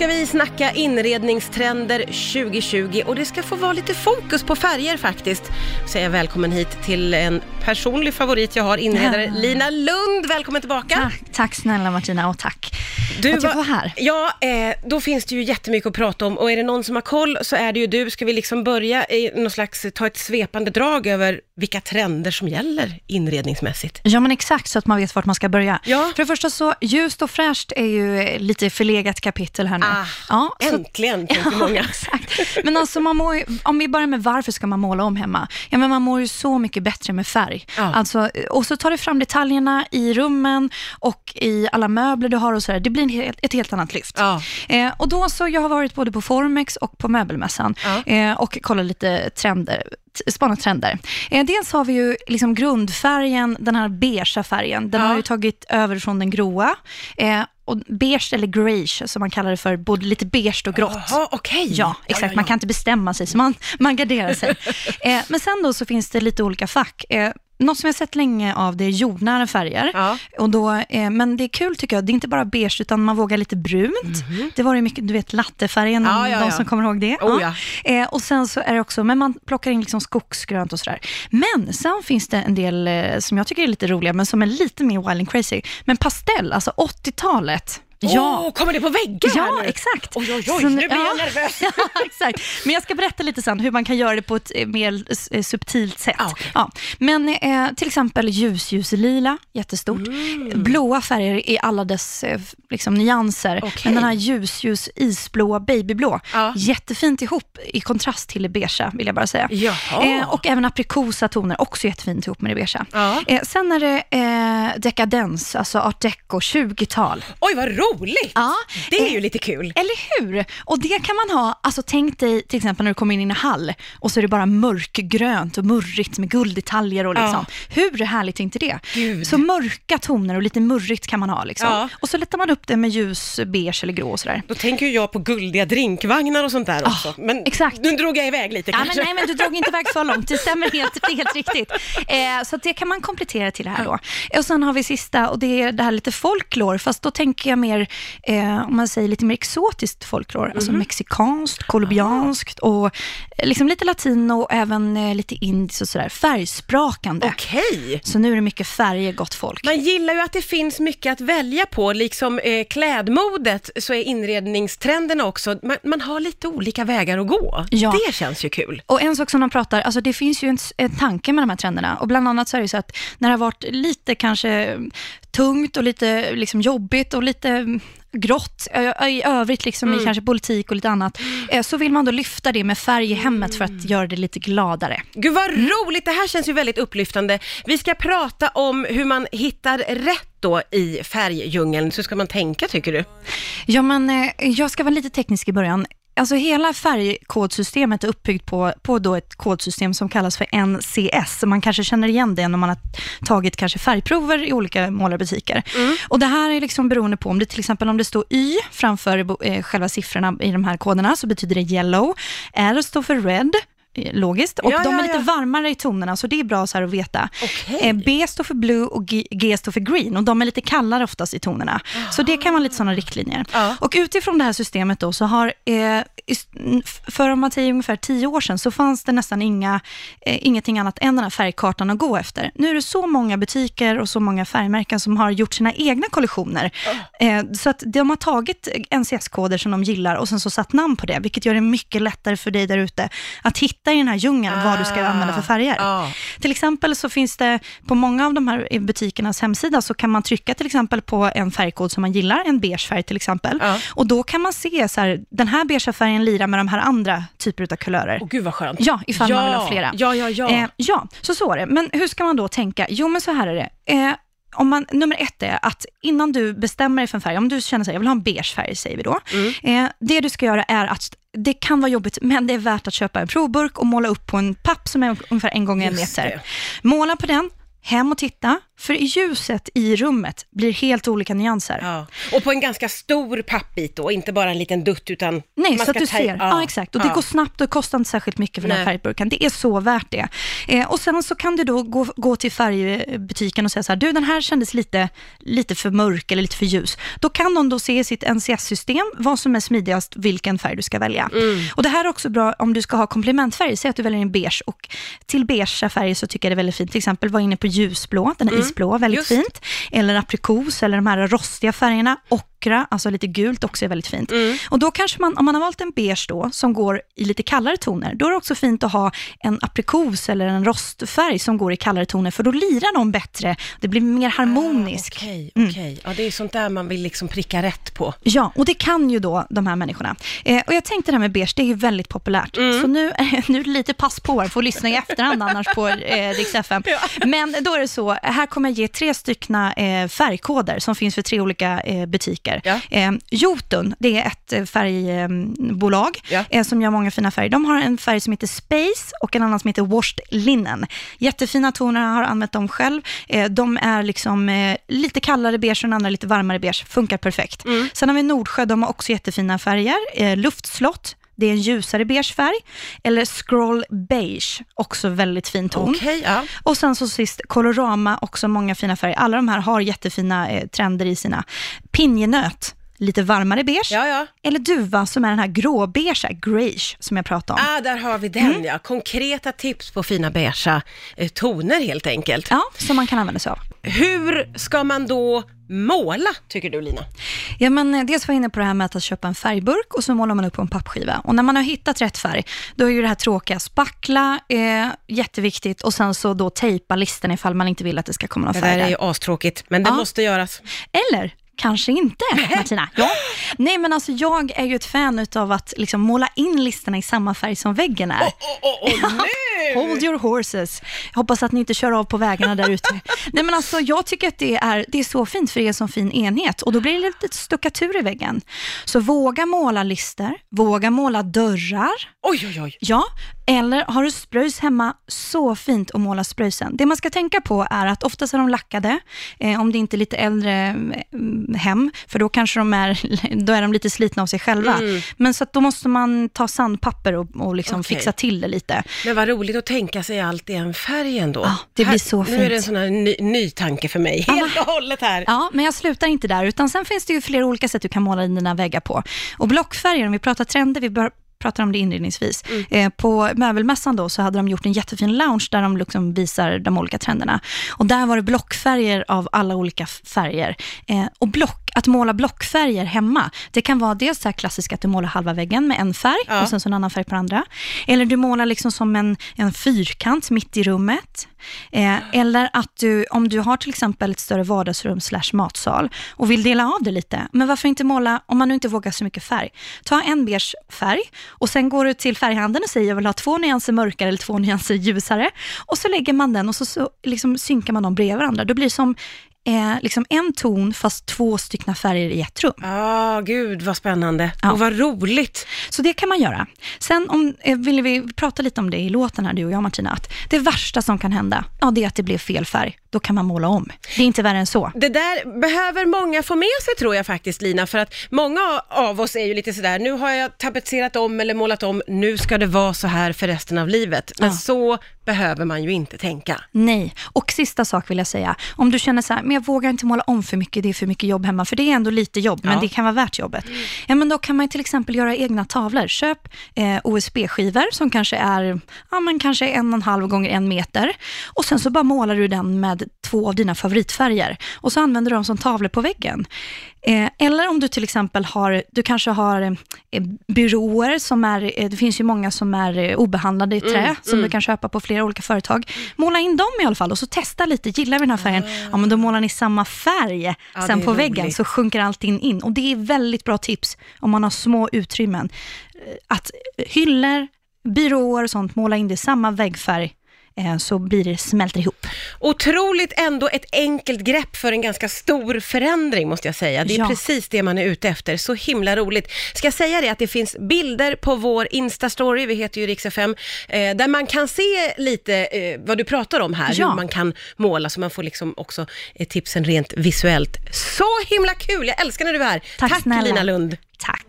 ska vi snacka inredningstrender 2020 och det ska få vara lite fokus på färger faktiskt. Säger jag välkommen hit till en personlig favorit jag har, inredare Ja. Lina Lund. Välkommen tillbaka. Tack, tack snälla Martina och tack Du att jag får här. Ja, eh, då finns det ju jättemycket att prata om och är det någon som har koll så är det ju du. Ska vi liksom börja i någon slags, ta ett svepande drag över vilka trender som gäller inredningsmässigt? Ja men exakt, så att man vet vart man ska börja. Ja. För det första så, ljust och fräscht är ju lite förlegat kapitel här nu. Ah, ja, så, Äntligen, tänker många. exakt. Men alltså man mår om vi börjar med varför ska man måla om hemma? Ja men man mår ju så mycket bättre med färg. Ja. Alltså, och så tar du fram detaljerna i rummen och i alla möbler du har och sådär. Det blir helt, ett helt annat lyft. Ja. Eh, och då så, jag har varit både på Formex och på möbelmässan Ja. eh, och kollat lite trender, spanat trender. Eh, dels har vi ju liksom grundfärgen, den här beigea färgen. Den Ja. har ju tagit över från den gråa. Eh, och beige eller greige som man kallar det för, både lite beige och grått. Jaha, okej. Ja, exakt. Man kan inte bestämma sig, så man, man garderar sig. eh, men sen då så finns det lite olika fack. Eh, något som jag sett länge av det är jordnära färger. Ja. Och då, eh, men det är kul tycker jag. Det är inte bara beige, utan man vågar lite brunt. Det var ju mycket, du vet, lattefärgen. Ja, ja, de som kommer ihåg det. Oh. Eh, och sen så är det också, men man plockar in liksom skogsgrönt och sådär. Men sen finns det en del eh, som jag tycker är lite roliga, men som är lite mer wild and crazy. Men pastell, alltså 80-talet. Åh, kommer det på väggar Ja, här nu? exakt. Oj, oj, oj, nu blir jag ja. nervös. Ja, exakt. Men jag ska berätta lite sen hur man kan göra det på ett eh, mer eh, subtilt sätt. Ah, okej. Ja. Men eh, till exempel ljus-ljuslila, jättestort. Mm. Blåa färger i alla dess eh, liksom, nyanser. Okej. Men den här ljus-ljus isblå, babyblå, Ja. jättefint ihop i kontrast till det beigea, vill jag bara säga. Eh, och även aprikosa toner, också jättefint ihop med det beigea. Ja. Eh, sen är det dekadens, alltså art deco, 20-tal. Oj, vad roligt! Ja. Det är Eh, ju lite kul. eller hur? Och det kan man ha, alltså tänk dig till exempel när du kommer in i en hall och så är det bara mörkgrönt och murrigt med gulddetaljer och liksom. Hur härligt är inte det? Gud. Så mörka toner och lite murrigt kan man ha liksom. Ja. Och så lättar man upp det med ljus beige eller grå och sådär. Då tänker jag på guldiga drinkvagnar och sånt där också. Men Ah, exakt. nu drog jag iväg lite Ja, men, nej, men du drog inte iväg för långt. Det stämmer helt, det är helt riktigt. Eh, så det kan man komplettera till det här då. Och sen har vi sista och det är det här lite folklore, fast då tänker jag mer, eh, om man säger lite mer exotiskt folklore, alltså mexikanskt, colombianskt och eh, liksom lite latino och även eh, lite indiskt och sådär. Färgsprakande. Okej. Så nu är det mycket färger, gott folk. Man gillar ju att det finns mycket att välja på, liksom eh, klädmodet så är inredningstrenderna också, man, man har lite olika vägar att gå. Ja. Det känns ju kul. Och en sak som de pratar, alltså det finns ju en, en tanke med de här trenderna. Och bland annat så är det så att när det har varit lite kanske tungt och lite liksom jobbigt och lite mm, grått i övrigt, liksom i kanske politik och lite annat, eh, så vill man då lyfta det med färg i hemmet för att göra det lite gladare. Gud vad roligt, det här känns ju väldigt upplyftande. Vi ska prata om hur man hittar rätt då i färgdjungeln. Så ska man tänka tycker du? Ja, men eh, jag ska vara lite teknisk i början. Alltså hela färgkodsystemet är uppbyggt på, på då ett kodsystem som kallas för NCS. Man kanske känner igen det när man har tagit kanske färgprover i olika målarbutiker. Och det här är liksom beroende på om det till exempel om det står Y framför eh, själva siffrorna i de här koderna så betyder det yellow. R står för red, logiskt. Och Ja, de är ja, lite ja. varmare i tonerna, så det är bra så att veta. Okej. Eh, B står för blue och G, G står för green och de är lite kallare oftast i tonerna. Så det kan vara lite sådana riktlinjer. Och utifrån det här systemet då så har, eh, för om man säger ungefär tio år sedan, så fanns det nästan inga, eh, ingenting annat än den här färgkartan att gå efter. Nu är det så många butiker och så många färgmärken som har gjort sina egna kollektioner. Eh, så att de har tagit NCS-koder som de gillar och sen så satt namn på det, vilket gör det mycket lättare för dig där ute att hitta i den här djungeln vad du ska Ah. använda för färger. Ja. Till exempel så finns det på många av de här butikernas hemsida så kan man trycka till exempel på en färgkod som man gillar, en beige färg till exempel. Ja. Och då kan man se så här, den här beigea färgen lirar med de här andra typer av kulörer. Åh gud vad skönt. Ja, ifall man vill ha flera. Ja, ja, ja. Eh, ja, så så är det. Men hur ska man då tänka? Jo, men så här är det. Eh, om man, nummer ett är att innan du bestämmer dig för en färg, om du känner sig, jag vill ha en beige färg, säger vi då. Mm. Eh, det du ska göra är att det kan vara jobbigt, men det är värt att köpa en provburk och måla upp på en papp som är ungefär en gång en meter. Måla på den, hem och titta, för ljuset i rummet blir helt olika nyanser. Ja. Och på en ganska stor pappbit då, inte bara en liten dutt utan Nej, så att du ser. Ja, exakt. Och det ja. går snabbt och det kostar inte särskilt mycket för den här Nej. färgburken. Det är så värt det. Eh, och sen så kan du då gå, gå till färgbutiken och säga så här, du den här kändes lite, lite för mörk eller lite för ljus. Då kan de då se i sitt NCS-system vad som är smidigast, vilken färg du ska välja. Mm. Och det här är också bra om du ska ha komplementfärg. Säg att du väljer en beige och till beigea färger så tycker jag det är väldigt fint. Till exempel var inne på ljusblå, den här isblå, väldigt Just. fint. Eller aprikos eller de här rostiga färgerna. Ockra, alltså lite gult också är väldigt fint. Och då kanske man, om man har valt en beige då, som går i lite kallare toner, då är det också fint att ha en aprikos eller en rostfärg som går i kallare toner, för då lirar de bättre. Det blir mer harmoniskt. Ah, Okej, okej. Ja, det är sånt där man vill liksom pricka rätt på. Ja, och det kan ju då de här människorna. Eh, och jag tänkte det här med beige, det är ju väldigt populärt. Så nu, nu är det lite pass på er, får lyssna i efterhand annars på eh, Rix FM. Men då är det så, här kommer jag ge tre styckna eh, färgkoder som finns för tre olika eh, butiker. Ja. Eh, Jotun, det är ett eh, färgbolag Ja. eh, som gör många fina färger. De har en färg som heter Space och en annan som heter Washed Linen. Jättefina toner, jag har använt dem själv. Eh, de är liksom eh, lite kallare beige och den andra lite varmare beige. Funkar perfekt. Sen har vi Nordsjö, de har också jättefina färger. Eh, luftslott, det är en ljusare beige färg. Eller Scroll Beige, också väldigt fin ton. Okej, ja. Och sen så sist Colorama, också många fina färger. Alla de här har jättefina eh, trender i sina. Pinjenöt, lite varmare beige. Ja, ja. Eller duva som är den här gråbeige, greige, som jag pratade om. Ah, där har vi den ja. Konkreta tips på fina beigea eh, toner helt enkelt. Ja, som man kan använda sig av. Hur ska man då måla, tycker du Lina? Ja, men eh, dels var jag inne på det här med att köpa en färgburk och så målar man upp på en pappskiva. Och när man har hittat rätt färg, då är ju det här tråkiga spackla eh, jätteviktigt och sen så då tejpa listan ifall man inte vill att det ska komma någon Det färg där är där. ju astråkigt, men det Ja. måste göras. Eller kanske inte, Martina. Ja. Nej, men alltså jag är ju ett fan av att liksom måla in listorna i samma färg som väggen är. Åh, åh, åh, nu! Hold your horses. Jag hoppas att ni inte kör av på vägarna där ute. Nej, men alltså, jag tycker att det är, det är så fint, för det är en sån fin enhet. Och då blir det lite stuckatur i väggen. Så våga måla lister, våga måla dörrar. Oj, oj, oj. Ja, eller har du spröjs hemma, så fint att måla spröjsen. Det man ska tänka på är att oftast är de lackade, eh, om det inte är lite äldre eh, hem, för då kanske de är, då är de lite slitna av sig själva. Men så då måste man ta sandpapper och, och liksom Okej. fixa till det lite. Men vad roligt att tänka sig allt i en färg ändå. Ja, det blir så Nu är det fint. en sån här ny, ny tanke för mig, helt och hållet här. Ja, men jag slutar inte där, utan sen finns det ju flera olika sätt du kan måla in dina väggar på. Och blockfärger, om vi pratar trender, vi bör pratar om det inledningsvis. Eh, på möbelmässan då så hade de gjort en jättefin lounge där de liksom visar de olika trenderna. Och där var det blockfärger av alla olika färger. Eh, och block, att måla blockfärger hemma, det kan vara dels så klassiskt att du målar halva väggen med en färg Ja. och sen så en annan färg på andra. Eller du målar liksom som en, en fyrkant mitt i rummet. Eh, eller att du, om du har till exempel ett större vardagsrum slash matsal och vill dela av det lite, men varför inte måla, om man nu inte vågar så mycket färg, ta en beige färg och sen går du till färghandeln och säger jag vill ha två nyanser mörkare eller två nyanser ljusare och så lägger man den och så, så liksom synkar man dem bredvid varandra. Då blir det som eh, liksom en ton fast två stycken färger i ett rum. Ja, gud vad spännande. Ja. Och vad roligt. Så det kan man göra. Sen om, eh, vill vi prata lite om det i låten här, du och jag Martina, att det värsta som kan hända, ja det är att det blir fel färg. Då kan man måla om. Det är inte värre än så. Det där behöver många få med sig tror jag faktiskt Lina, för att många av oss är ju lite sådär, nu har jag tapetserat om eller målat om, nu ska det vara så här för resten av livet. Men Ja. så behöver man ju inte tänka. Nej. Och sista sak vill jag säga, om du känner så här, men jag vågar inte måla om för mycket, det är för mycket jobb hemma, för det är ändå lite jobb, men Ja. det kan vara värt jobbet. Ja, men då kan man till exempel göra egna tavlor. Köp eh, OSB-skivor som kanske är ja, men kanske en och en halv gånger en meter och sen så bara målar du den med två av dina favoritfärger och så använder du dem som tavlor på väggen. Eh, eller om du till exempel har, du kanske har eh, byråer som är, eh, det finns ju många som är eh, obehandlade i trä, som du kan köpa på flera olika företag. Måla in dem i alla fall och så testa lite, gillar vi den här färgen? Ja, men då målar ni samma färg Ja, sen på väggen roligt. så sjunker allting in. Och det är väldigt bra tips om man har små utrymmen. Att hyllor, byråer och sånt, måla in det i samma väggfärg så blir det, smälter ihop. Otroligt ändå ett enkelt grepp för en ganska stor förändring måste jag säga. Det är Ja. precis det man är ute efter. Så himla roligt. Ska jag säga det att det finns bilder på vår Insta-story, vi heter ju Rix FM, eh, där man kan se lite eh, vad du pratar om här, Ja. hur man kan måla, så man får liksom också eh, tipsen rent visuellt. Så himla kul! Jag älskar när du är här. Tack snälla. Lina Lund. Tack.